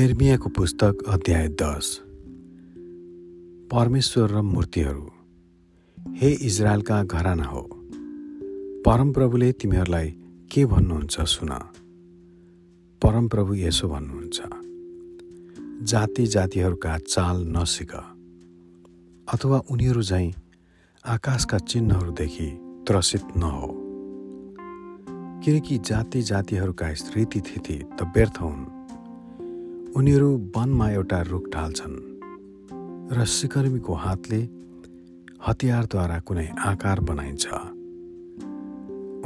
एर्मियाको पुस्तक अध्याय दस। परमेश्वर र मूर्तिहरू हे इजरायलका घराना हो परमप्रभुले तिमीहरूलाई के भन्नुहुन्छ सुन। परमप्रभु यसो भन्नुहुन्छ जाति जातिहरूका चाल नसिक अथवा उनीहरू झैँ आकाशका चिन्हहरूदेखि त्रसित नहो। किनकि जाति जातिहरूका स्थिति त व्यर्थ हुन्। उनीहरू वनमा एउटा रुख ढाल्छन् र सिकर्मीको हातले हतियारद्वारा कुनै आकार बनाइन्छ।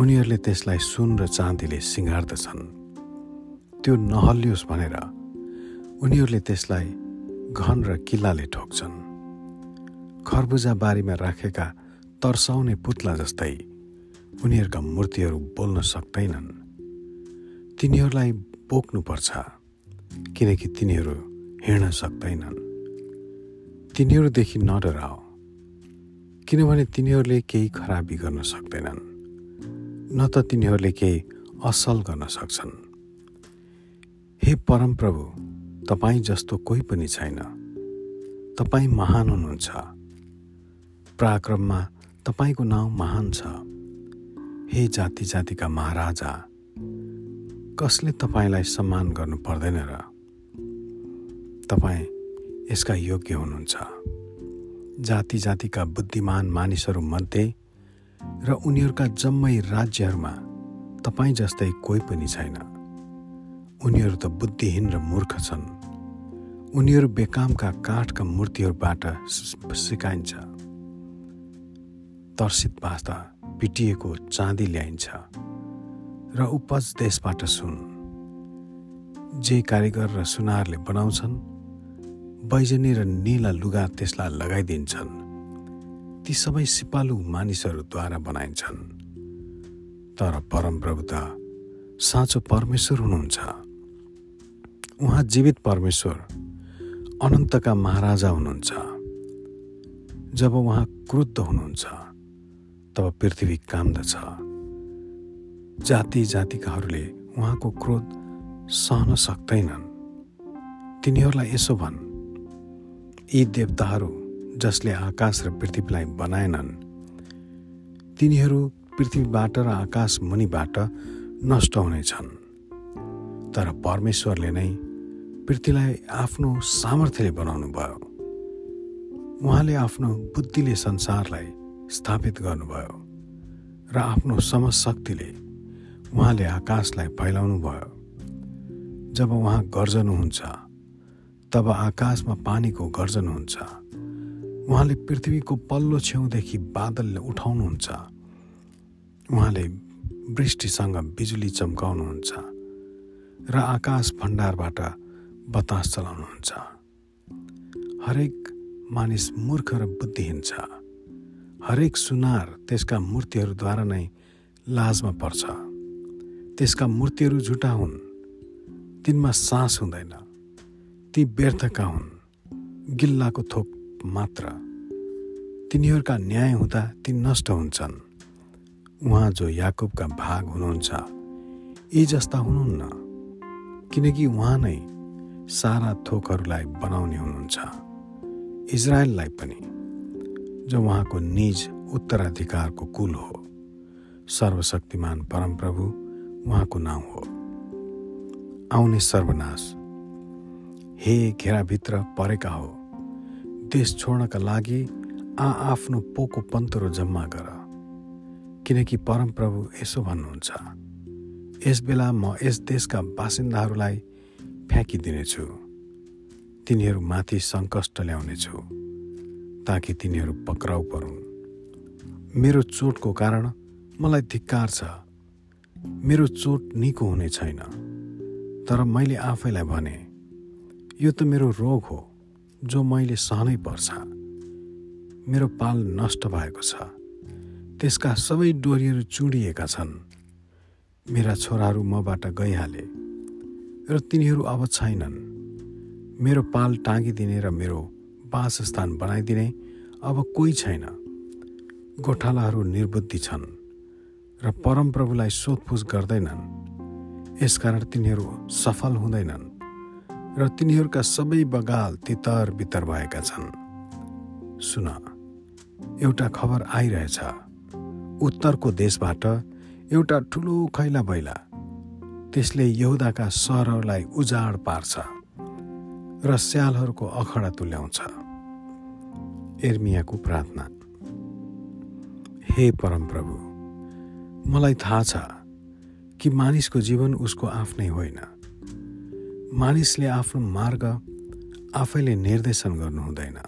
उनीहरूले त्यसलाई सुन र चाँदीले सिँगार्दछन्। त्यो नहलियोस् भनेर उनीहरूले त्यसलाई घन र किल्लाले ठोक्छन्। खरबुजा बारीमा राखेका तर्साउने पुत्ला जस्तै उनीहरूका मूर्तिहरू बोल्न सक्दैनन्। तिनीहरूलाई बोक्नुपर्छ। किनकि तिनीहरू हिँड्न सक्दैनन्। तिनीहरूदेखि नडराओ किनभने तिनीहरूले केही खराबी गर्न सक्दैनन् न त तिनीहरूले केही असल गर्न सक्छन्। हे परमप्रभु तपाईँ जस्तो कोही पनि छैन। तपाईँ महान हुनुहुन्छ। पराक्रममा तपाईँको नाउँ महान छ। हे जाति जातिका महाराजा कसले तपाईँलाई सम्मान गर्नु पर्दैन र तपाईँ यसका योग्य हुनुहुन्छ। जाति जातिका बुद्धिमान मानिसहरूमध्ये र उनीहरूका जम्मै राज्यहरूमा तपाईँ जस्तै कोही पनि छैन। उनीहरू त बुद्धिहीन र मूर्ख छन्। उनीहरू बेकामका काठका मूर्तिहरूबाट सिकाइन्छ। तर्सित बास्ता पिटिएको चाँदी ल्याइन्छ। र उपज देशबाट सुन। जे कारिगर र सुनारले बनाउँछन् बैजनी र निला लुगा त्यसलाई लगाइदिन्छन्। ती सबै सिपालु मानिसहरूद्वारा बनाइन्छन्। तर परमप्रभु त साँचो परमेश्वर हुनुहुन्छ। उहाँ जीवित परमेश्वर अनन्तका महाराजा हुनुहुन्छ। जब उहाँ क्रुद्ध हुनुहुन्छ तब पृथ्वी कामदछ। जाति जातिकाहरूले उहाँको क्रोध सहन सक्दैनन्। तिनीहरूलाई यसो भन् यी देवताहरू जसले आकाश र पृथ्वीलाई बनाएनन् तिनीहरू पृथ्वीबाट र आकाश मुनिबाट नष्ट हुनेछन्। तर परमेश्वरले नै पृथ्वीलाई आफ्नो सामर्थ्यले बनाउनु भयो। उहाँले आफ्नो बुद्धिले संसारलाई स्थापित गर्नुभयो र आफ्नो समशक्तिले उहाँले आकाशलाई फैलाउनु भयो। जब उहाँ गर्जनुहुन्छ तब आकाशमा पानीको गर्जन हुन्छ उहाँले पृथ्वीको पल्लो छेउदेखि बादल उठाउनुहुन्छ। उहाँले वृष्टिसँग बिजुली चम्काउनुहुन्छ र आकाश भण्डारबाट बतास चलाउनुहुन्छ। हरेक मानिस मूर्ख र बुद्धिहीन छ। हरेक सुनार त्यसका मूर्तिहरूद्वारा नै लाजमा पर्छ। त्यसका मूर्तिहरू झुटा हुन्। तिनमा सास हुँदैन। ती व्यर्थका हुन्। गिल्लाको थोक मात्र। तिनीहरूका न्याय हुँदा ती नष्ट हुन्छन्। उहाँ जो याकुबका भाग हुनुहुन्छ यी जस्ता हुनुहुन्न। किनकि उहाँ नै सारा थोकहरूलाई बनाउने हुनुहुन्छ। इजरायललाई पनि। जो उहाँको निज उत्तराधिकारको कुल हो। सर्वशक्तिमान परमप्रभु उहाँको नाउँ हो। आउने सर्वनाश। हे घेराभित्र परेका हो। देश छोड्नका लागि आ आफ्नो पोको पन्तरो जम्मा गर। किनकि परमप्रभु यसो भन्नुहुन्छ यस बेला म यस देशका बासिन्दाहरूलाई फ्याँकिदिनेछु। तिनीहरू माथि सङ्कष्ट ल्याउनेछु ताकि तिनीहरू पक्राउ परुन्। मेरो चोटको कारण मलाई धिक्कार छ। मेरो चोट निको हुने छैन। तर मैले आफैलाई भने यो त मेरो रोग हो जो मैले सहनै पर्छ। मेरो पाल नष्ट भएको छ। त्यसका सबै डोरीहरू चुडिएका छन्। मेरा छोराहरू मबाट गइहाले र तिनीहरू अब छैनन्। मेरो पाल टाँगिदिने र मेरो वासस्थान बनाइदिने अब कोही छैन। गोठालाहरू निर्बुद्धि छन्। र परमप्रभुलाई सोधपुछ गर्दैनन्। यसकारण तिनीहरू सफल हुँदैनन् र तिनीहरूका सबै बगाल तितर बितर भएका छन्। सुन एउटा खबर आइरहेछ। उत्तरको देशबाट एउटा ठुलो खैला बैला त्यसले यहुदाका सहरहरूलाई उजाड पार्छ र स्यालहरूको अखडा तुल्याउँछ। एर्मियाको प्रार्थना। हे परमप्रभु मलाई थाहा छ कि मानिसको जीवन उसको आफ्नै होइन। मानिसले आफ्नो मार्ग आफैले निर्देशन गर्नु हुँदैन।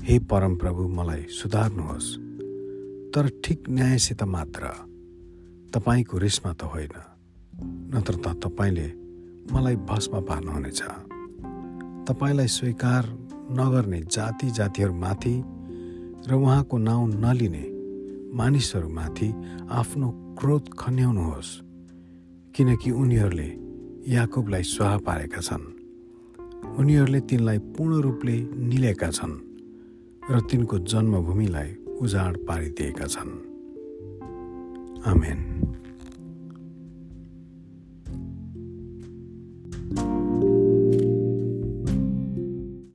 हे परमप्रभु मलाई सुधार्नुहोस् तर ठिक न्यायसित मात्र। तपाईँको रिसमा त होइन नत्र त तपाईँले मलाई भस्म पार्नुहुनेछ। तपाईँलाई स्वीकार नगर्ने जाति जातिहरूमाथि र उहाँको नाउँ नलिने मानिसहरूमाथि आफ्नो क्रोध खन्याउनुहोस् किनकि उनीहरूले याकुबलाई स्वाह पारेका छन्। उनीहरूले तिनलाई पूर्ण रूपले निलेका छन् र तिनको जन्मभूमिलाई उजाड पारिदिएका छन्। आमेन।